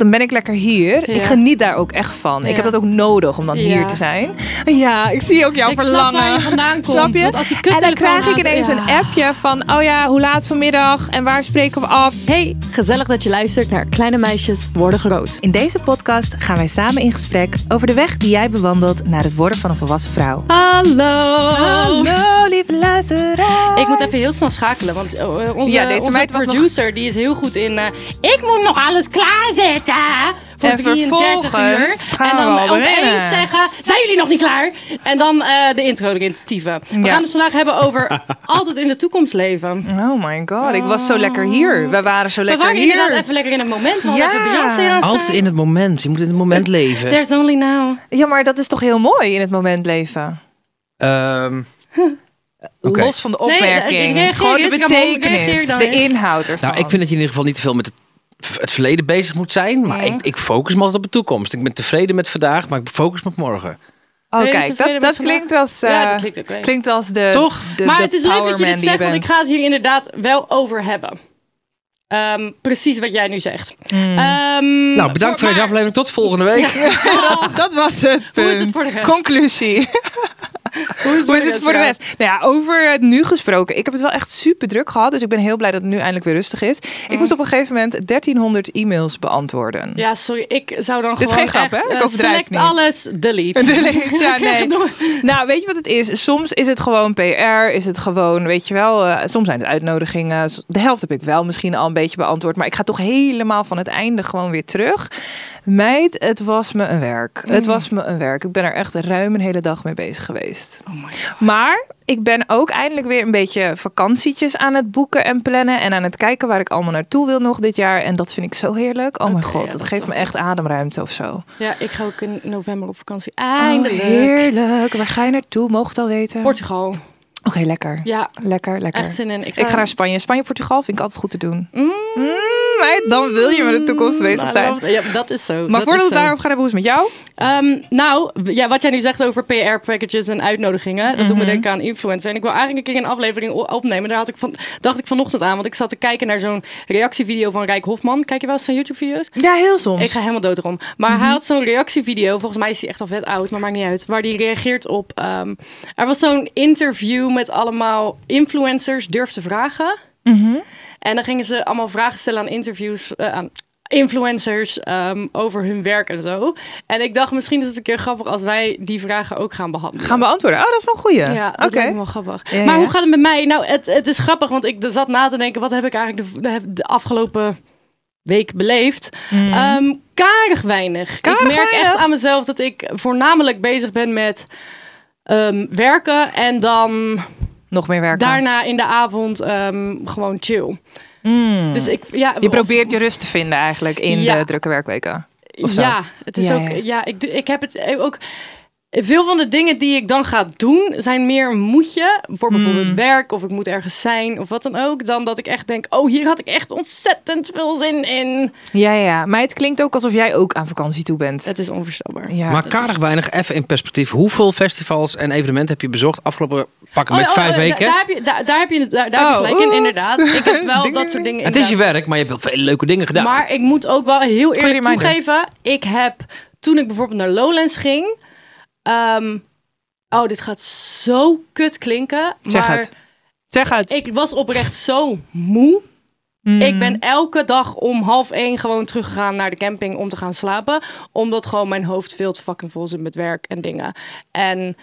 Dan ben ik lekker hier. Ik geniet daar ook echt van. Ik heb dat ook nodig om dan Ja. hier te zijn. Ja, ik zie ook jouw Ik snap verlangen. waar je vandaan komt, Snap je? want als die en dan krijg ik ineens een appje van... Oh ja, hoe laat vanmiddag? En waar spreken we af? Hey, gezellig dat je luistert naar Kleine Meisjes Worden Groot. In deze podcast gaan wij samen in gesprek over de weg die jij bewandelt naar het worden van een volwassen vrouw. Hallo. Hallo, lieve luisteraar. Ik moet even heel snel schakelen, want eh, onze, Ja, deze onze meid was nog- producer die is heel goed in... eh, ik moet nog alles klaarzetten voor En 33 uur. en we dan opeens zeggen, zijn jullie nog niet klaar? En dan eh, de intro erin te. We Ja. gaan het vandaag hebben over altijd in de toekomst leven. Oh my god, ik was zo lekker hier. We waren zo We lekker waren hier. inderdaad even lekker in het moment. We Ja. even Beyoncé. Altijd in het moment. Je moet in het moment leven. There's only now. Ja, maar dat is toch heel mooi in het moment leven. Ehm. Los van de Nee, opmerking. ik reageer Gewoon de betekenis, de inhoud ervan. nou, ik vind dat je in ieder geval niet te veel met het, het verleden bezig moet zijn. Maar ik, ik focus me altijd op de toekomst. Ik ben tevreden met vandaag, maar ik focus me op morgen. Oh, kijk, tevreden dat, dat klinkt als, Ja, eh, dat klinkt ook wel. klinkt als de, Toch? de, maar de het is leuk dat je dit zegt, want ik ga het hier inderdaad wel over hebben. Ehm, precies wat jij nu zegt. Hmm. Ehm, Nou, bedankt voor deze maar- aflevering. Tot volgende week. dat was het Hoe is punt. het voor de rest? Conclusie. Hoe is het voor de rest? Nou ja, over het nu gesproken. Ik heb het wel echt super druk gehad. Dus ik ben heel blij dat het nu eindelijk weer rustig is. Ik moest op een gegeven moment 1300 e-mails beantwoorden. Ja, sorry. Ik zou dan Dit is gewoon geen grap, echt, hè? Ik eh, select niet. alles, delete. Delete, ja, nee. Nou, weet je wat het is? Soms is het gewoon PR, is het gewoon, weet je wel, eh, soms zijn het uitnodigingen. De helft heb ik wel misschien al een beetje beantwoord, maar ik ga toch helemaal van het einde gewoon weer terug. Meid, het was me een werk. Het Mm. was me een werk. Ik ben er echt ruim een hele dag mee bezig geweest. Oh my God. Maar ik ben ook eindelijk weer een beetje vakantietjes aan het boeken en plannen en aan het kijken waar ik allemaal naartoe wil nog dit jaar. En dat vind ik zo heerlijk. Oh mijn god, ja, dat geeft me echt ademruimte of zo. Ja, ik ga ook in november op vakantie. Oh, Eindelijk. heerlijk. Waar ga je naartoe? We het al weten? Portugal. Oké, lekker. Ja, Lekker, lekker. echt zin in. Ik ga naar Spanje. Spanje, Portugal vind ik altijd goed te doen. Mm. Mm, meid, dan wil je met de toekomst bezig zijn. Ja, dat is zo. Maar dat voordat we daarop gaan hebben, hoe is het met jou? Ehm, nou, ja, wat jij nu zegt over PR-packages en uitnodigingen, dat doet me denken aan influencer. En ik wil eigenlijk een keer een aflevering opnemen. Daar had ik van, dacht ik vanochtend aan, want ik zat te kijken naar zo'n reactievideo van Rijk Hofman. Kijk je wel eens zijn YouTube-video's? Ja, heel soms. Ik ga helemaal dood erom. Maar hij had zo'n reactievideo, volgens mij is hij echt al vet oud, maar maakt niet uit. Waar hij reageert op. ehm, er was zo'n interview met allemaal influencers, durf te vragen. Mhm. En dan gingen ze allemaal vragen stellen aan interviews. eh, aan influencers ehm, over hun werk en zo. En ik dacht, misschien is het een keer grappig als wij die vragen ook gaan behandelen. Gaan beantwoorden. Oh, dat is wel een goeie. Ja, dat me wel grappig. Ja, maar ja. hoe gaat het met mij? Nou, het, het is grappig, want ik zat na te denken... wat heb ik eigenlijk de, de, de afgelopen week beleefd? Ehm, karig weinig. Mm. Karig ik merk weinig? echt aan mezelf dat ik voornamelijk bezig ben met ehm, werken... en dan Nog meer werken. daarna in de avond ehm, gewoon chill. Mm. Dus ik, ja, je probeert je rust te vinden eigenlijk in Ja. de drukke werkweken. of zo. Ja, het is Ja, ook. ja. Ja, ik, ik heb het ook. Veel van de dingen die ik dan ga doen zijn meer een moetje voor bijvoorbeeld Mm. werk of ik moet ergens zijn of wat dan ook, dan dat ik echt denk, oh hier had ik echt ontzettend veel zin in. Ja, ja. Maar het klinkt ook alsof jij ook aan vakantie toe bent. Het is onvoorstelbaar. Ja. maar karig weinig, even in perspectief. Hoeveel festivals en evenementen heb je bezocht afgelopen pakken met Oh, oh, vijf oh, weken? Daar, heb je, daar, daar heb je, het- daar, daar heb je Oh, gelijk in, inderdaad. Ik heb wel dat soort dingen. het is je werk, maar je hebt wel veel leuke dingen gedaan. Maar ik moet ook wel heel eerlijk toegeven. Ik heb, toen ik bijvoorbeeld naar Lowlands ging... ehm, oh, dit gaat zo kut klinken. Zeg maar het. Zeg het. ik was oprecht zo moe. Mm. Ik ben elke dag om half één gewoon teruggegaan naar de camping om te gaan slapen. Omdat gewoon mijn hoofd veel te fucking vol zit met werk en dingen. En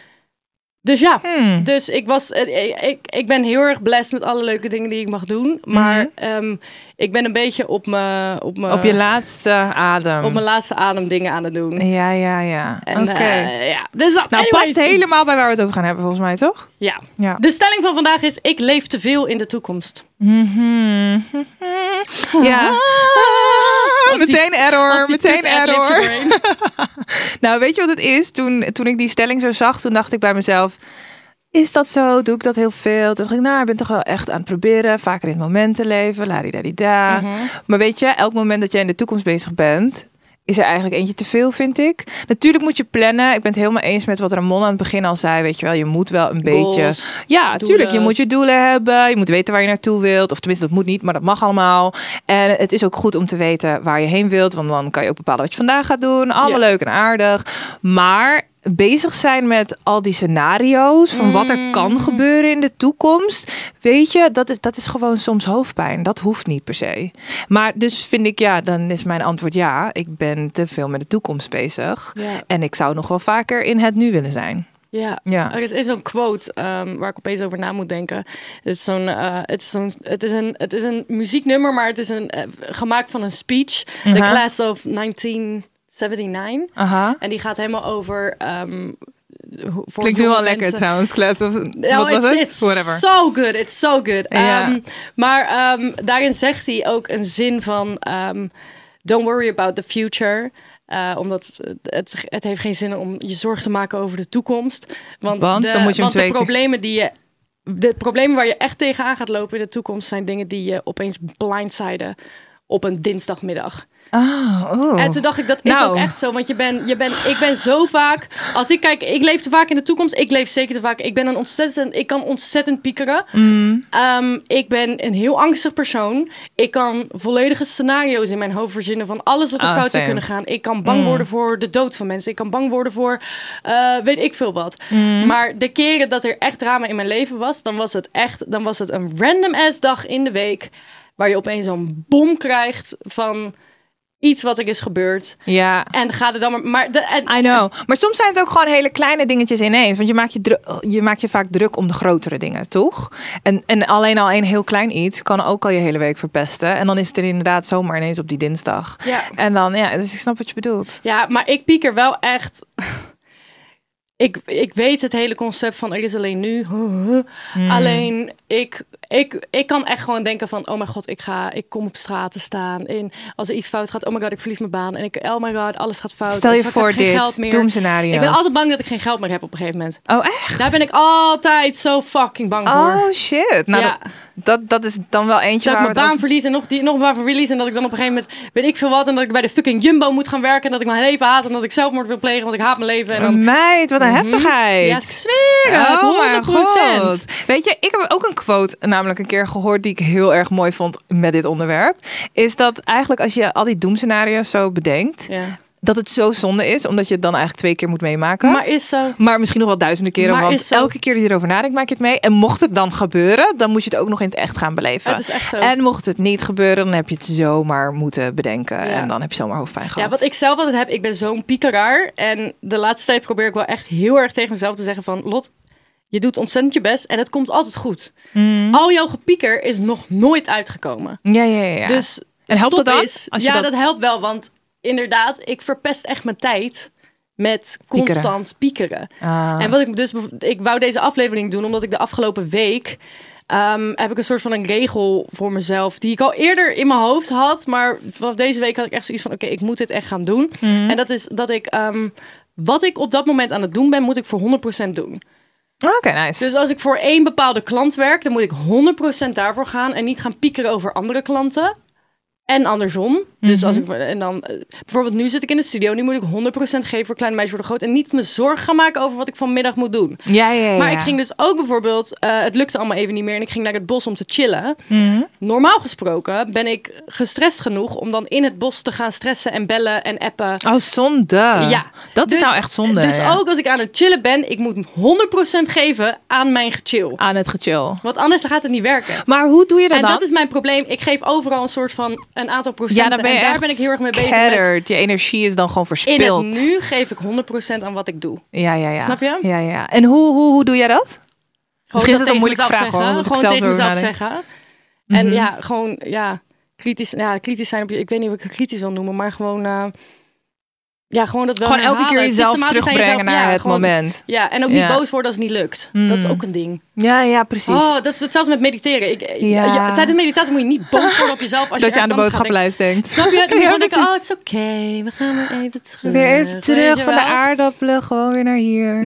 dus ja, Hmm. dus ik was, eh, ik, ik ben heel erg blessed met alle leuke dingen die ik mag doen. Maar Mhm. ehm, ik ben een beetje op mijn, op mijn, Op je laatste adem. op mijn laatste adem dingen aan het doen. Ja, ja, ja. Oké. eh, ja, dus dat. nou, anyways. past helemaal bij waar we het over gaan hebben, volgens mij, toch? Ja. Ja. De stelling van vandaag is: ik leef te veel in de toekomst. Mhm. Ja, meteen error, meteen error. Nou, weet je wat het is? Toen, toen ik die stelling zo zag, toen dacht ik bij mezelf... Is dat zo? Doe ik dat heel veel? Toen dacht ik, nou, ik ben toch wel echt aan het proberen. Vaker in het moment te leven. La-di-da-di-da. Mhm. Maar weet je, elk moment dat jij in de toekomst bezig bent... is er eigenlijk eentje te veel, vind ik. Natuurlijk moet je plannen. Ik ben het helemaal eens met wat Ramon aan het begin al zei. Weet je wel, je moet wel een beetje... Ja, doelen. tuurlijk. Je moet je doelen hebben. Je moet weten waar je naartoe wilt. Of tenminste, dat moet niet, maar dat mag allemaal. En het is ook goed om te weten waar je heen wilt. Want dan kan je ook bepalen wat je vandaag gaat doen. Allemaal Ja. leuk en aardig. Maar bezig zijn met al die scenario's van wat er Mm. kan gebeuren in de toekomst. Weet je, dat is, dat is gewoon soms hoofdpijn. Dat hoeft niet per se. Maar dus vind ik, ja, dan is mijn antwoord ja. Ik ben te veel met de toekomst bezig. Ja, En ik zou nog wel vaker in het nu willen zijn. ja. Ja. Er is, is zo'n quote ehm, waar ik opeens over na moet denken. Het is, zo'n, eh, het, is zo'n, het, is een, het is een muzieknummer, maar het is een, eh, gemaakt van een speech. The Aha. Class of 1979. Aha. En die gaat helemaal over... hoe- voor Klinkt nu al lekker trouwens, Class. Of, Ja, wat was it's, het? It's Whatever. so good. It's so good. Ehm, maar ehm, daarin zegt hij ook een zin van... ehm, don't worry about the future. Eh, omdat het, het heeft geen zin om je zorgen te maken over de toekomst. Want, Want de, dan moet je want de problemen die je... De problemen waar je echt tegenaan gaat lopen in de toekomst... zijn dingen die je opeens blindsiden op een dinsdagmiddag. Ah, oeh. En toen dacht ik, dat is Nou. ook echt zo. Want je ben, je ben, ik ben zo vaak... Als ik kijk, ik leef te vaak in de toekomst. Ik leef zeker te vaak. Ik ben een ontzettend... Ik kan ontzettend piekeren. Mm. Ehm, ik ben een heel angstig persoon. Ik kan volledige scenario's in mijn hoofd verzinnen... van alles wat er Ah, fout zou kunnen gaan. Ik kan bang Mm. worden voor de dood van mensen. Ik kan bang worden voor... eh, weet ik veel wat. Mm. Maar de keren dat er echt drama in mijn leven was... dan was het echt... dan was het een random-ass dag in de week... waar je opeens zo'n bom krijgt van iets wat er is gebeurd. Ja. En gaat er dan maar... maar de, en, I know. Maar soms zijn het ook gewoon hele kleine dingetjes ineens. Want je maakt je, je, maakt je vaak druk om de grotere dingen, toch? En, en alleen al een heel klein iets kan ook al je hele week verpesten. En dan is het er inderdaad zomaar ineens op die dinsdag. Ja. En dan, ja, dus ik snap wat je bedoelt. Ja, maar ik pieker wel echt. Ik, ik weet het hele concept van er is alleen nu. Hmm. Alleen ik, ik, ik kan echt gewoon denken van oh mijn god, ik ga, ik kom op straat te staan. En als er iets fout gaat, oh my god, ik verlies mijn baan. En ik, oh my god, alles gaat fout. Stel je heb voor ik geen geld dit, meer. doemscenario. Ik ben altijd bang dat ik geen geld meer heb op een gegeven moment. Oh, echt? Daar ben ik altijd zo fucking bang voor. Oh, shit. Nou, Ja. dat, dat, is dan wel eentje Dat ik waar mijn we het baan verlies en nog, die, nog een baan verlies. En dat ik dan op een gegeven moment, weet ik veel wat. En dat ik bij de fucking Jumbo moet gaan werken. En dat ik mijn leven haat. En dat ik zelfmoord wil plegen, want ik haat mijn leven. En dan, Meid, wat een heftigheid. ja, ik zweer het, Oh mijn 100%. god. Weet je, ik heb ook een quote namelijk een keer gehoord die ik heel erg mooi vond met dit onderwerp. Is dat eigenlijk als je al die doemscenario's zo bedenkt, Ja. dat het zo zonde is, omdat je het dan eigenlijk twee keer moet meemaken. Maar is zo. Maar misschien nog wel duizenden keren, Maar want is zo. elke keer dat je erover nadenkt, maak je het mee. En mocht het dan gebeuren, dan moet je het ook nog in het echt gaan beleven. Het is echt zo. En mocht het niet gebeuren, dan heb je het zomaar moeten bedenken. Ja. En dan heb je zomaar hoofdpijn gehad. Ja, wat ik zelf altijd heb, ik ben zo'n piekeraar. En de laatste tijd probeer ik wel echt heel erg tegen mezelf te zeggen van... Lot, je doet ontzettend je best en het komt altijd goed. Mm. Al jouw gepieker is nog nooit uitgekomen. Ja, ja, ja. Dus En helpt dat dan? eens. Als je ja, dat- dat... helpt wel, want inderdaad, ik verpest echt mijn tijd met constant piekeren. Ah. En wat ik dus, ik wou deze aflevering doen omdat ik de afgelopen week ehm, heb ik een soort van een regel voor mezelf die ik al eerder in mijn hoofd had, maar vanaf deze week had ik echt zoiets van, oké, ik moet dit echt gaan doen. Mhm. En dat is dat ik ehm, wat ik op dat moment aan het doen ben, moet ik voor 100% doen. Oké, nice. Dus als ik voor één bepaalde klant werk, dan moet ik 100% daarvoor gaan en niet gaan piekeren over andere klanten. En andersom. Dus als ik en dan eh, bijvoorbeeld nu zit ik in de studio, nu moet ik 100% geven voor Kleine Meisjes Worden Groot en niet me zorgen gaan maken over wat ik vanmiddag moet doen. ja, ja, ja. Maar ik ging dus ook bijvoorbeeld, eh, het lukte allemaal even niet meer en ik ging naar het bos om te chillen. Mhm. Normaal gesproken ben ik gestrest genoeg om dan in het bos te gaan stressen en bellen en appen. Oh, zonde. Ja. Dat is Dus- nou echt zonde. Dus ja. ook als ik aan het chillen ben, ik moet 100% geven aan mijn gechill. aan het gechill. Want anders gaat het niet werken. Maar hoe doe je dat En dan? dat is mijn probleem. Ik geef overal een soort van een aantal procenten. ja, dan ben je en daar ben ik heel erg mee bezig met. Je energie is dan gewoon In verspild. het nu geef ik 100% aan wat ik doe. Ja, ja, ja. Snap je? Ja, ja. En hoe, hoe, hoe doe jij dat? Misschien is het een moeilijke vraag, hoor, zeggen. Gewoon zelf tegen mezelf zeggen. En Mhm. ja, gewoon ja, kritisch, ja, kritisch zijn op je. Ik weet niet of ik het kritisch wil noemen, maar gewoon. eh, Ja, gewoon dat wel Gewoon elke keer jezelf terugbrengen jezelf- naar ja, het gewoon- moment. Ja, en ook niet Ja. boos worden als het niet lukt. Dat is ook een ding. Ja, ja, precies. Oh, dat is hetzelfde met mediteren. Ik, Ja. ja, tijdens meditatie moet je niet boos worden op jezelf als dat je aan de boodschappenlijst denkt. Snap je? Dan denken, precies. oh, het is oké. We gaan weer even terug. Weer even terug van de aardappelen, gewoon weer naar hier.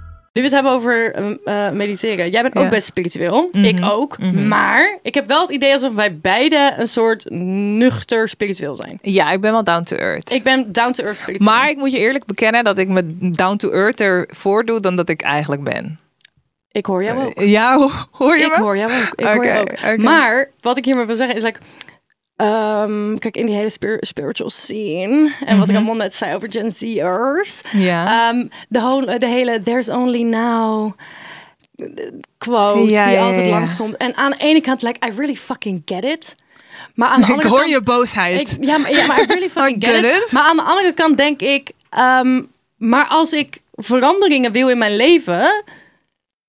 Nu we het hebben over um, eh, mediteren. Jij bent ook Ja. best spiritueel. Mhm. Ik ook. Maar ik heb wel het idee alsof wij beide een soort nuchter spiritueel zijn. Ja, ik ben wel down to earth. Ik ben down to earth spiritueel. Maar ik moet je eerlijk bekennen dat ik me down to earth er voordoe dan dat ik eigenlijk ben. ik hoor jou ook. Ja, ho- hoor je Ik me? hoor jou ook. Ik hoor jou ook. Maar wat ik hiermee wil zeggen is like, ehm, kijk in die hele spir- spiritual scene en wat ik allemaal net zei over Gen Z'ers. Mhm. Ja. Ehm, de, whole, de hele there's only now quote Ja, die ja, altijd ja. langskomt. En aan de ene kant like I really fucking get it. Maar aan de ik andere hoor kant, je boosheid. ik, ja, maar, ja, maar I really fucking I get it. Maar aan de andere kant denk ik, ehm, maar als ik veranderingen wil in mijn leven,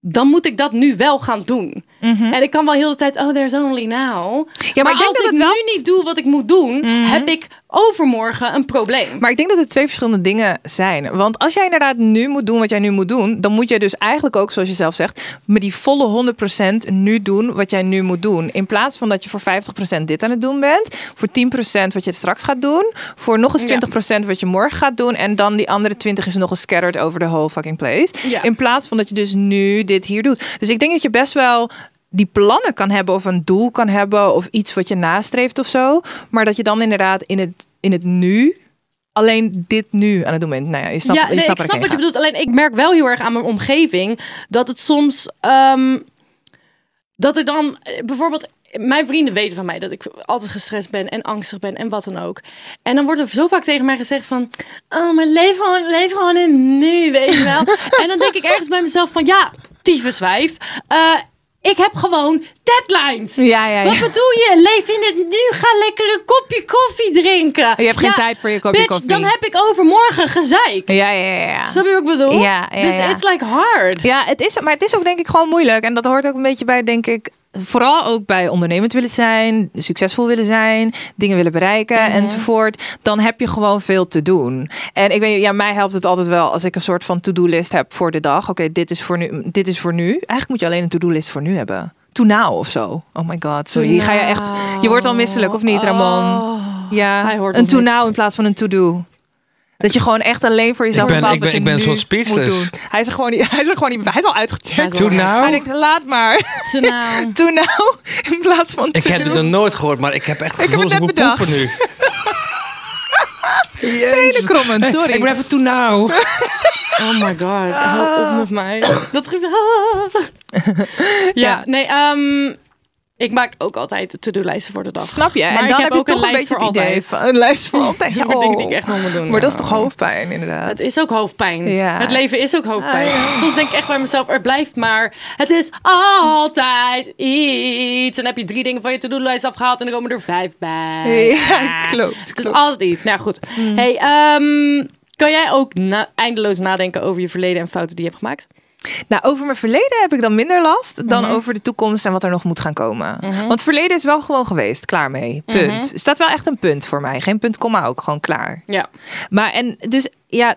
dan moet ik dat nu wel gaan doen. En ik kan wel heel de tijd, oh, there's only now. Mhm. Ja, maar ik denk als dat ik het wel- Mhm. nu niet doe wat ik moet doen, heb ik overmorgen een probleem. Maar ik denk dat het twee verschillende dingen zijn. Want als jij inderdaad nu moet doen wat jij nu moet doen, dan moet jij dus eigenlijk ook, zoals je zelf zegt, met die volle 100% nu doen wat jij nu moet doen. In plaats van dat je voor 50% dit aan het doen bent, voor 10% wat je straks gaat doen, voor nog eens 20% wat je morgen gaat doen en dan die andere 20 is nog eens scattered over the whole fucking place. Ja. In plaats van dat je dus nu dit hier doet. Dus ik denk dat je best wel die plannen kan hebben of een doel kan hebben of iets wat je nastreeft of zo. Maar dat je dan inderdaad in het, in het nu alleen dit nu aan het doen bent. Nou ja, je snapt, ja, je nee, snapt ik snap wat je bedoelt. Alleen ik merk wel heel erg aan mijn omgeving dat het soms. ehm, dat er dan eh, bijvoorbeeld. Mijn vrienden weten van mij dat ik altijd gestrest ben en angstig ben en wat dan ook. En dan wordt er zo vaak tegen mij gezegd van... Oh, maar leef gewoon, leef gewoon in nu, weet je wel. en dan denk ik ergens bij mezelf van... Ja, tyfuswijf. eh ik heb gewoon deadlines. gaat. Ja, ja, Wat ja. bedoel je? Leef in het nu. Ga lekker een kopje koffie drinken. Je hebt geen tijd voor je kopje bitch, koffie. dan heb ik overmorgen gezeik. Ja, ja, ja. ja. Snap je wat ik bedoel? Ja, ja, dus ja. it's like hard. Ja, het is, maar het is ook denk ik gewoon moeilijk. En dat hoort ook een beetje bij, denk ik, vooral ook bij ondernemend willen zijn, succesvol willen zijn, dingen willen bereiken Mhm. enzovoort. Dan heb je gewoon veel te doen. En ik weet, ja, mij helpt het altijd wel als ik een soort van to-do-list heb voor de dag. Oké, dit is voor nu. Dit is voor nu. Eigenlijk moet je alleen een to-do-list voor nu hebben. To now of zo. Oh my god, sorry. Hier ga je echt. Je wordt al misselijk of niet, Ramon? Oh. Ja, Hij hoort een to now in plaats van een to-do. Dat je gewoon echt alleen voor jezelf Ik ben- bepaalt ik ben- wat je ik ben een nu soort speechless. moet doen. Hij is er gewoon niet. Hij is er gewoon niet. Hij is al Hij uitgecheckt. is al To now? Hij denkt, laat maar. To now. To now. In plaats van Ik heb dit nog nooit gehoord, maar ik heb echt het Ik heb gevoel dat het ik net moet poepen nu. Tenen krommen, sorry. Ik ben even toe nou. Oh my god. Hou op met mij. Dat gebeurt. ja, Ja. nee. ehm, ik maak ook altijd to-do-lijsten voor de dag. Snap je? Maar en ik dan heb heb je ook een toch een lijst beetje het idee altijd. van een lijst voor altijd. Ja, maar dingen die oh. ik echt nog moet doen. Maar dat is toch hoofdpijn, inderdaad. Het is ook hoofdpijn. Ja. Het leven is ook hoofdpijn. Soms denk ik echt bij mezelf, er blijft maar. Het is altijd iets. En dan heb je drie dingen van je to-do-lijst afgehaald en dan komen er vijf bij. Ja, klopt, Het is klopt. altijd iets. Nou goed. Hey, ehm, kan jij ook na- eindeloos nadenken over je verleden en fouten die je hebt gemaakt? Nou, over mijn verleden heb ik dan minder last dan Mhm. over de toekomst en wat er nog moet gaan komen. Want het verleden is wel gewoon geweest, klaar mee. Mhm. Punt. Er staat wel echt een punt voor mij. Geen punt, komma ook gewoon klaar. Ja. Maar en dus ja,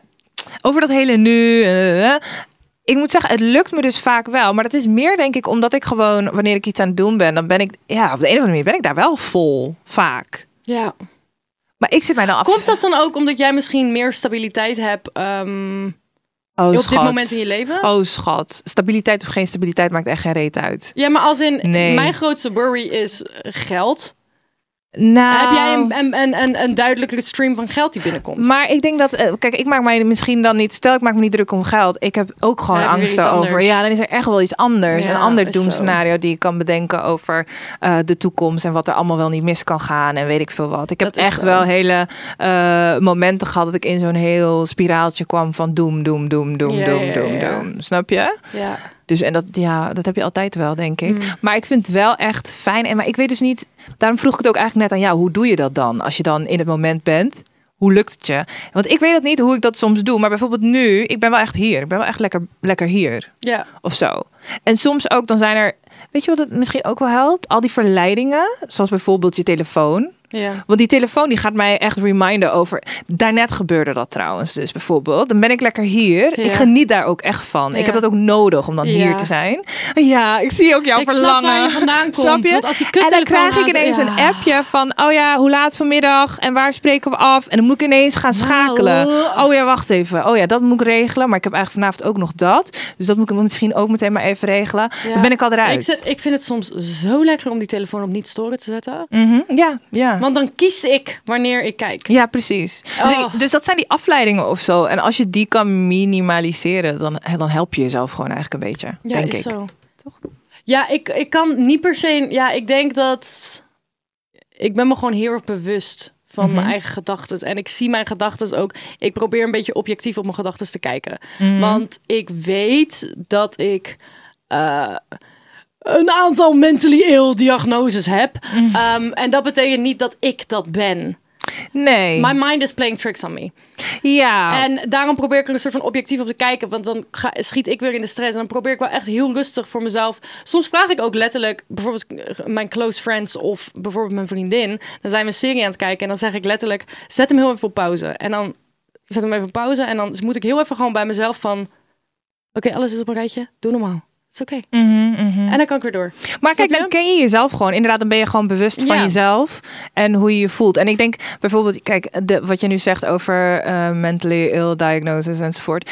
over dat hele nu. eh, eh, ik moet zeggen, het lukt me dus vaak wel. Maar dat is meer denk ik omdat ik gewoon, wanneer ik iets aan het doen ben, dan ben ik, ja, op de een of andere manier ben ik daar wel vol. Vaak. ja. Maar ik zit mij dan af. Komt dat dan ook omdat jij misschien meer stabiliteit hebt ehm, oh, op dit moment in je leven? Oh, schat. Stabiliteit of geen stabiliteit maakt echt geen reet uit. Ja, maar als in Nee. mijn grootste worry is geld. Nou, Heb jij een, een, een, een, een duidelijke stream van geld die binnenkomt? Maar ik denk dat, eh, kijk, ik maak mij misschien dan niet, stel ik maak me niet druk om geld. Ik heb ook gewoon angsten over. anders. Ja, dan is er echt wel iets anders. Ja, een ander is zo. doemscenario die ik kan bedenken over eh, de toekomst en wat er allemaal wel niet mis kan gaan en weet ik veel wat. Ik heb echt zo. wel hele eh, momenten gehad dat ik in zo'n heel spiraaltje kwam van doem, doem, doem, doem, doem, doem, doem. Snap je? ja. Dus en dat, ja, dat heb je altijd wel, denk ik. Mm. Maar ik vind het wel echt fijn. En maar ik weet dus niet. Daarom vroeg ik het ook eigenlijk net aan jou. Hoe doe je dat dan? Als je dan in het moment bent. Hoe lukt het je? Want ik weet het niet hoe ik dat soms doe. Maar bijvoorbeeld nu, ik ben wel echt hier. Ik ben wel echt lekker, lekker hier. ja. Of zo. En soms ook, dan zijn er. Weet je wat het misschien ook wel helpt? Al die verleidingen. Zoals bijvoorbeeld je telefoon. Ja. Want die telefoon die gaat mij echt reminden over. Daarnet gebeurde dat trouwens, dus bijvoorbeeld. Dan ben ik lekker hier. Ja. Ik geniet daar ook echt van. Ik heb dat ook nodig om dan hier te zijn. Ja, ik zie ook jouw Ik snap verlangen. waar je vandaan komt, Snap je? want als die en dan krijg ik ineens een appje van, oh ja, hoe laat vanmiddag en waar spreken we af? En dan moet ik ineens gaan schakelen. Nou. Oh ja, wacht even. Oh ja, dat moet ik regelen. Maar ik heb eigenlijk vanavond ook nog dat. Dus dat moet ik misschien ook meteen maar even regelen. Dan ben ik al eruit. Ik, ik vind het soms zo lekker om die telefoon op niet storen te zetten. Mhm, Ja, ja. Want dan kies ik wanneer ik kijk. Ja, precies. Dus, Oh. ik- dus dat zijn die afleidingen of zo. En als je die kan minimaliseren, dan, dan help je jezelf gewoon eigenlijk een beetje. Ja, denk is ik. zo. Toch? Ja, ik, ik kan niet per se... Ja, ik denk dat... Ik ben me gewoon heel erg bewust van Mhm. mijn eigen gedachten. En ik zie mijn gedachten ook... Ik probeer een beetje objectief op mijn gedachten te kijken. Mhm. Want ik weet dat ik... eh, een aantal mentally ill diagnoses heb. Mhm. Ehm, en dat betekent niet dat ik dat ben. Nee. My mind is playing tricks on me. ja. En daarom probeer ik er een soort van objectief op te kijken. Want dan ga, schiet ik weer in de stress. En dan probeer ik wel echt heel rustig voor mezelf. Soms vraag ik ook letterlijk, bijvoorbeeld mijn close friends of bijvoorbeeld mijn vriendin. Dan zijn we een serie aan het kijken. En dan zeg ik letterlijk, zet hem heel even op pauze. En dan zet hem even op pauze. En dan moet ik heel even gewoon bij mezelf van... Oké, alles is op een rijtje. Doe normaal. Is oké. Mhm, mhm. En dan kan ik weer door. Maar Snap kijk, dan ken je jezelf gewoon. Inderdaad, dan ben je gewoon bewust van Ja. jezelf en hoe je je voelt. En ik denk bijvoorbeeld, kijk, de, wat je nu zegt over eh, mentally ill diagnosis enzovoort.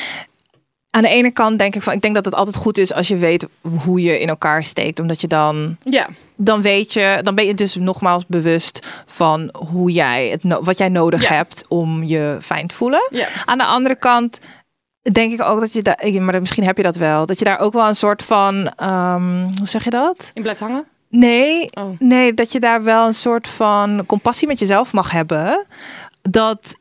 Aan de ene kant denk ik van, ik denk dat het altijd goed is als je weet hoe je in elkaar steekt, omdat je dan Ja, dan weet je, dan ben je dus nogmaals bewust van hoe jij het, wat jij nodig Ja. hebt om je fijn te voelen. ja. Aan de andere kant denk ik ook dat je daar, maar misschien heb je dat wel, dat je daar ook wel een soort van, ehm, hoe zeg je dat? Je blijft hangen. Nee, Oh. nee, dat je daar wel een soort van compassie met jezelf mag hebben. Dat,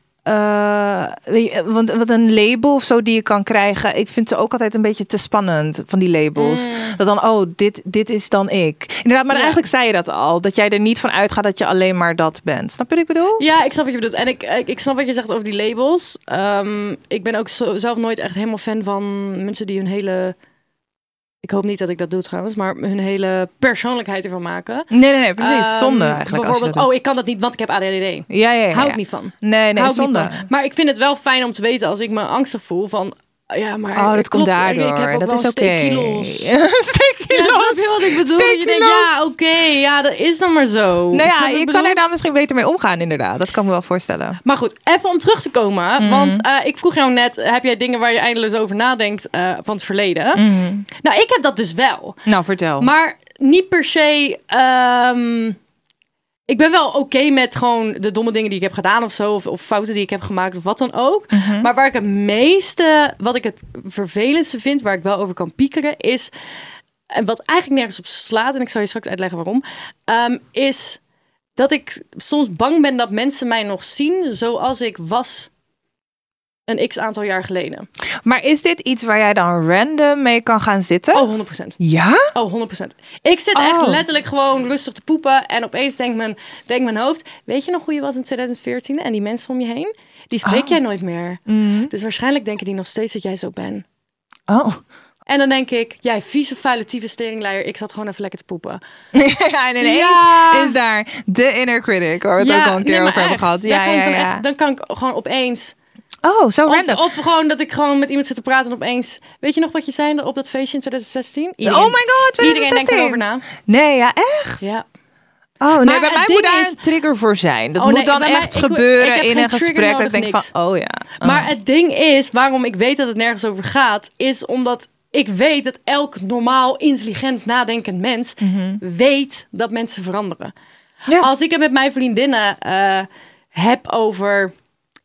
weet je, want, want een label of zo die je kan krijgen, ik vind ze ook altijd een beetje te spannend van die labels. Dat dan, oh, dit, dit is dan ik. Inderdaad, maar Ja. eigenlijk zei je dat al, dat jij er niet van uitgaat dat je alleen maar dat bent. Snap je wat ik bedoel? Ja, ik snap wat je bedoelt. En ik, ik, ik snap wat je zegt over die labels. Ehm, ik ben ook zo, zelf nooit echt helemaal fan van mensen die hun hele... Ik hoop niet dat ik dat doe trouwens, maar hun hele persoonlijkheid ervan maken. Nee, nee, nee, precies. Ehm, zonde eigenlijk. Bijvoorbeeld, dat oh, ik kan dat niet, want ik heb ADHD. doet. ja, ja, ja, Hou ja. ik niet van. Nee, nee, Hou ik niet zonde. van. Maar ik vind het wel fijn om te weten als ik me angstig voel van... Ja, maar Oh, dat komt daardoor. Ik heb ook dat wel is oké. steekkilo's. steekkilo's. Ja, snap je wat ik bedoel? Je denkt, ja, oké, ja, dat is dan maar zo. Nou ja, je ik kan er dan misschien beter mee omgaan, inderdaad. Dat kan me wel voorstellen. Maar goed, even om terug te komen. Mhm. Want eh, ik vroeg jou net, heb jij dingen waar je eindeloos over nadenkt eh, van het verleden? Nou, ik heb dat dus wel. Nou, vertel. Maar niet per se... ehm, ik ben wel oké met gewoon de domme dingen die ik heb gedaan of zo. Of, of fouten die ik heb gemaakt of wat dan ook. Mhm. Maar waar ik het meeste, wat ik het vervelendste vind, waar ik wel over kan piekeren, is... En wat eigenlijk nergens op slaat, en ik zal je straks uitleggen waarom, ehm, is dat ik soms bang ben dat mensen mij nog zien zoals ik was een x aantal jaar geleden. Maar is dit iets waar jij dan random mee kan gaan zitten? Oh, 100%. Ja? Oh, 100%. Ik zit echt Oh. letterlijk gewoon rustig te poepen. En opeens denkt mijn, denkt mijn hoofd... Weet je nog hoe je was in 2014? En die mensen om je heen? Die spreek Oh. jij nooit meer. Mm. Dus waarschijnlijk denken die nog steeds dat jij zo bent. Oh. En dan denk ik... Jij vieze, vuile, tieve steringleier. Ik zat gewoon even lekker te poepen. ja, en ineens Ja. is daar de inner critic, waar we het ook al een keer nee, over hebben gehad. Ja, ja, dan, ja. echt- dan kan ik gewoon opeens... Oh, zo Of, random. of gewoon dat ik gewoon met iemand zit te praten en opeens... Weet je nog wat je zei op dat feestje in 2016? oh my god, 2016. Iedereen denkt erover na. Nee, ja, echt? Ja. Oh, nee, Maar bij het mij moet daar is- een trigger voor zijn. Dat Oh, moet nee, dan mij- echt ik- ik gebeuren in een gesprek. Dat ik denk niks. van, oh ja. Oh. Maar het ding is, waarom ik weet dat het nergens over gaat, is omdat ik weet dat elk normaal, intelligent, nadenkend mens Mhm. weet dat mensen veranderen. Ja. Als ik het met mijn vriendinnen eh, heb over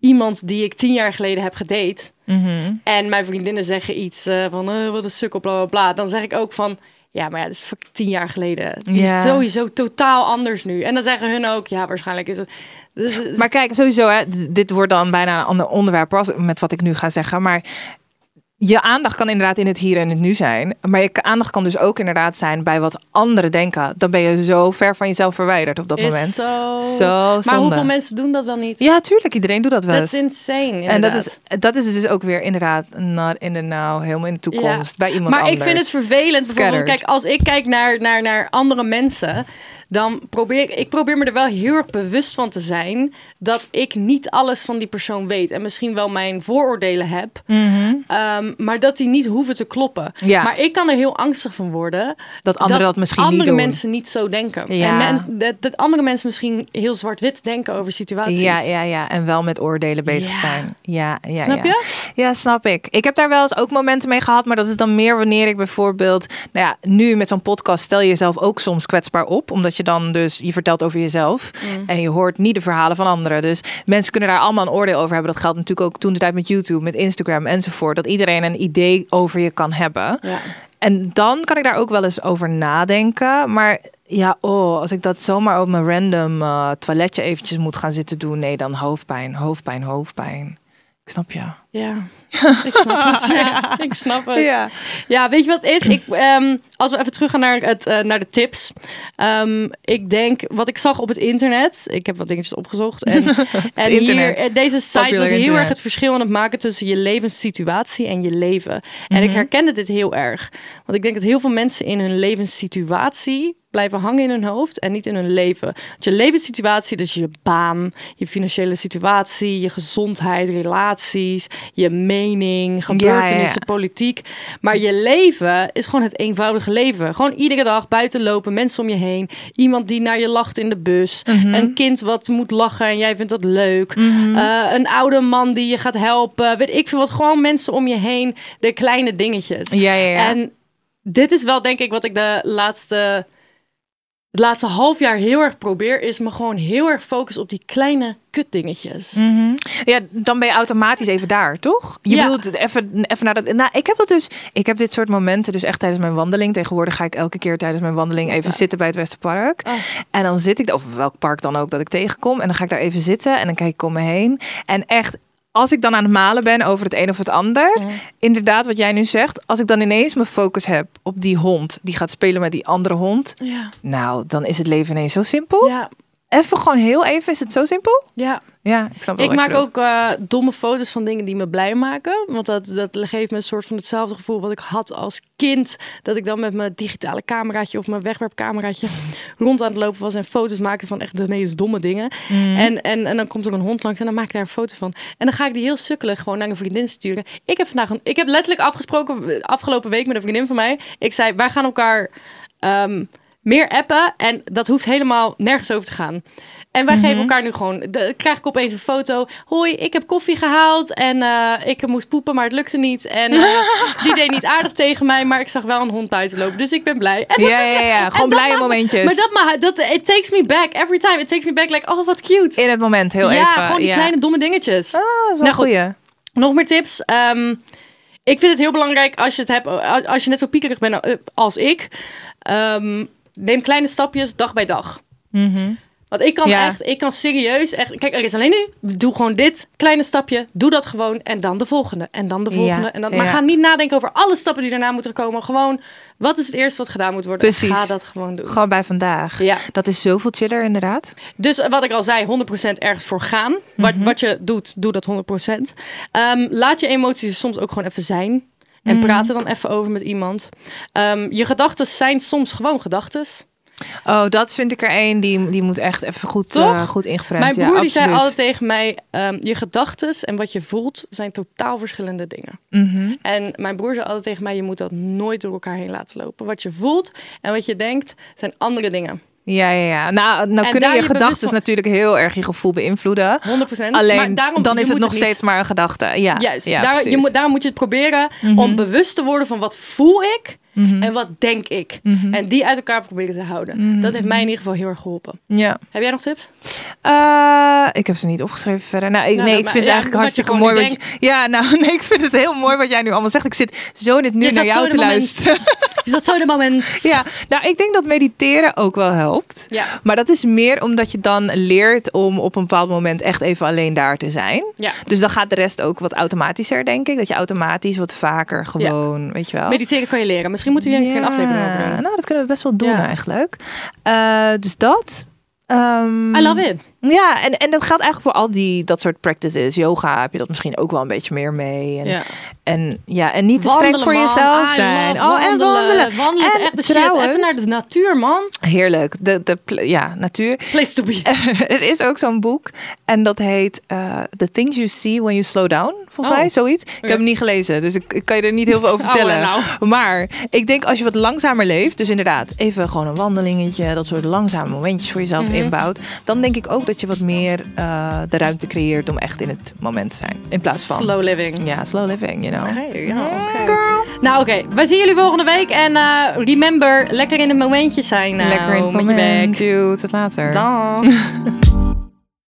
iemand die ik tien jaar geleden heb gedate. Mhm. En mijn vriendinnen zeggen iets eh, van eh, wat een sukkel, bla bla bla. Dan zeg ik ook van. Ja, maar ja, dat is fucking tien jaar geleden. Die is sowieso totaal anders nu. En dan zeggen hun ook, ja, waarschijnlijk is het. Dus, Maar kijk, sowieso, hè, dit wordt dan bijna een ander onderwerp als- met wat ik nu ga zeggen. Maar je aandacht kan inderdaad in het hier en het nu zijn. Maar je aandacht kan dus ook inderdaad zijn bij wat anderen denken. Dan ben je zo ver van jezelf verwijderd op dat is moment. zo. Zo maar zonde. hoeveel mensen doen dat wel niet? Ja, tuurlijk. Iedereen doet dat wel Dat is insane. En dat is, dat is dus ook weer inderdaad not in the now, helemaal in de toekomst, bij iemand maar anders. ik vind het vervelend. Bijvoorbeeld, kijk, als ik kijk naar, naar, naar andere mensen, dan probeer ik, ik probeer me er wel heel erg bewust van te zijn dat ik niet alles van die persoon weet en misschien wel mijn vooroordelen heb, Ehm, maar dat die niet hoeven te kloppen. Ja. Maar ik kan er heel angstig van worden Dat anderen dat misschien andere niet doen. mensen niet zo denken. Ja. En men- dat, dat andere mensen misschien heel zwart-wit denken over situaties. Ja, ja, ja. En wel met oordelen bezig Ja. zijn. Ja, ja, Snap je? Ja, snap ik. Ik heb daar wel eens ook momenten mee gehad, maar dat is dan meer wanneer ik bijvoorbeeld, nou ja, nu met zo'n podcast stel je jezelf ook soms kwetsbaar op, omdat je dan dus je vertelt over jezelf Mm. en je hoort niet de verhalen van anderen. Dus mensen kunnen daar allemaal een oordeel over hebben. Dat geldt natuurlijk ook toen de tijd met YouTube, met Instagram enzovoort, dat iedereen een idee over je kan hebben. Ja. En dan kan ik daar ook wel eens over nadenken. Maar ja, oh, als ik dat zomaar op mijn random eh, toiletje eventjes moet gaan zitten doen. Nee, dan hoofdpijn, hoofdpijn, hoofdpijn. Ik snap je. Ja, ik snap het. Ja, ik snap het. Ja. Ja, weet je wat het is? Ik, ehm, als we even teruggaan naar, het, eh, naar de tips. Ehm, ik denk, wat ik zag op het internet. Ik heb wat dingetjes opgezocht. En, en hier, eh, deze site Popular was heel internet. erg het verschil aan het maken tussen je levenssituatie en je leven. En ik herkende dit heel erg. Want ik denk dat heel veel mensen in hun levenssituatie blijven hangen in hun hoofd en niet in hun leven. Want je levenssituatie, dus je baan, je financiële situatie, je gezondheid, relaties, je mening, gebeurtenissen, politiek. Maar je leven is gewoon het eenvoudige leven. Gewoon iedere dag buiten lopen, mensen om je heen, iemand die naar je lacht in de bus, een kind wat moet lachen en jij vindt dat leuk, Eh, een oude man die je gaat helpen, weet ik veel wat. Gewoon mensen om je heen, de kleine dingetjes. Ja, ja, ja. En dit is wel denk ik wat ik de laatste, het laatste half jaar heel erg probeer, is me gewoon heel erg focussen op die kleine kutdingetjes. Mhm. Ja, dan ben je automatisch even daar, toch? Je Ja. bedoelt even, even naar dat. Nou, ik heb dat dus. Ik heb dit soort momenten dus echt tijdens mijn wandeling. Tegenwoordig ga ik elke keer tijdens mijn wandeling even zitten bij het Westerpark. Oh. En dan zit ik, of welk park dan ook dat ik tegenkom. En dan ga ik daar even zitten en dan kijk ik om me heen. En echt. Als ik dan aan het malen ben over het een of het ander, inderdaad wat jij nu zegt, als ik dan ineens mijn focus heb op die hond die gaat spelen met die andere hond, Ja, nou, dan is het leven ineens zo simpel. ja, Even gewoon heel even, is het zo simpel? ja. Ja, ik snap wel Ik maak ook eh, domme foto's van dingen die me blij maken. Want dat, dat geeft me een soort van hetzelfde gevoel wat ik had als kind. Dat ik dan met mijn digitale cameraatje of mijn wegwerpcameraatje rond aan het lopen was en foto's maakte van echt de meest domme dingen. Mhm. En, en, en dan komt er een hond langs en dan maak ik daar een foto van. En dan ga ik die heel sukkelig gewoon naar een vriendin sturen. Ik heb vandaag een, ik heb letterlijk afgesproken afgelopen week met een vriendin van mij. Ik zei, wij gaan elkaar ehm, meer appen en dat hoeft helemaal nergens over te gaan. En wij Mhm. geven elkaar nu gewoon, de, krijg ik opeens een foto. Hoi, ik heb koffie gehaald en eh, ik moest poepen, maar het lukte niet. En eh, die deed niet aardig tegen mij, maar ik zag wel een hond buiten lopen. Dus ik ben blij. En Ja, ja, ja. Gewoon blije maakt momentjes. Maar dat, ma- dat, it takes me back every time. It takes me back like, oh wat cute. In het moment, heel ja, even. gewoon die ja. kleine domme dingetjes. Ah, wel Nou, goed. Nog meer tips. Ehm, ik vind het heel belangrijk als je het hebt, als je net zo piekerig bent eh, als ik. ehm, neem kleine stapjes dag bij dag. Want ik kan Ja. echt, ik kan serieus echt. Kijk, er is alleen nu. Doe gewoon dit kleine stapje. Doe dat gewoon. En dan de volgende. En dan de volgende. Ja, En dan, maar ja. ga niet nadenken over alle stappen die daarna moeten komen. Gewoon, wat is het eerste wat gedaan moet worden? Precies. Ga dat gewoon doen. Gewoon bij vandaag. Ja. Dat is zoveel chiller, inderdaad. Dus wat ik al zei, 100% ergens voor gaan. Wat, Mhm. wat je doet, doe dat 100%. Ehm, laat je emoties soms ook gewoon even zijn. En Mhm. praat er dan even over met iemand. Ehm, je gedachten zijn soms gewoon gedachten. Oh, dat vind ik er één. Die, die moet echt even goed, eh, goed ingeprent. Mijn Ja, broer die zei altijd tegen mij: ehm, je gedachten en wat je voelt zijn totaal verschillende dingen. Mhm. En mijn broer zei altijd tegen mij: je moet dat nooit door elkaar heen laten lopen. Wat je voelt en wat je denkt zijn andere dingen. Ja, ja, ja. Nou, nou En kunnen daar je gedachten van- natuurlijk heel erg je gevoel beïnvloeden. 100%. Alleen maar daarom, dan is het nog steeds maar een gedachte. Ja, Juist, ja, daar, je. Mhm. moet, daarom moet je het proberen om bewust te worden van wat voel ik En wat denk ik? En die uit elkaar proberen te houden. Dat heeft mij in ieder geval heel erg geholpen. Ja. Heb jij nog tips? Eh, ik heb ze niet opgeschreven verder. Nou, ik, Nou, nee, dat- ik vind het eigenlijk hartstikke mooi. Wat je, ja, nou, nee, ik vind het heel mooi wat jij nu allemaal zegt. Ik zit zo dit nu Je naar jou in te het moment. luisteren. Je zat zo in het moment. Ja, nou, ik denk dat mediteren ook wel helpt. Ja. Maar dat is meer omdat je dan leert om op een bepaald moment echt even alleen daar te zijn. Ja. Dus dan gaat de rest ook wat automatischer, denk ik. Dat je automatisch wat vaker gewoon, weet je wel. Mediteren kan je leren. Misschien moeten we hier een keer een aflevering over doen. Nou, dat kunnen we best wel doen eigenlijk. Eh, dus dat. Ehm, I love it. Ja, en, en dat geldt eigenlijk voor al die dat soort practices. Yoga heb je dat misschien ook wel een beetje meer mee. En Ja. en, ja, en niet te streng Wandelen, voor man. jezelf zijn. Oh, en wandelen. Wandelen is echt de shit. Even naar de natuur, man. Heerlijk. De, de, ja, natuur. Place to be. er is ook zo'n boek en dat heet eh, The Things You See When You Slow Down. Volgens Oh. mij, zoiets. Ik heb hem niet gelezen, dus ik, ik kan je er niet heel veel over Oh, vertellen. nou. Maar ik denk als je wat langzamer leeft, dus inderdaad even gewoon een wandelingetje, dat soort langzame momentjes voor jezelf Mhm. inbouwt, dan denk ik ook dat je wat meer eh, de ruimte creëert om echt in het moment te zijn. In plaats van... Slow living. Ja, slow living, you know. Oké, ja, oké. Nou oké, we zien jullie volgende week. En eh, remember, lekker in de momentjes zijn. nou, Lekker in het met je moment. Tot later. Dag.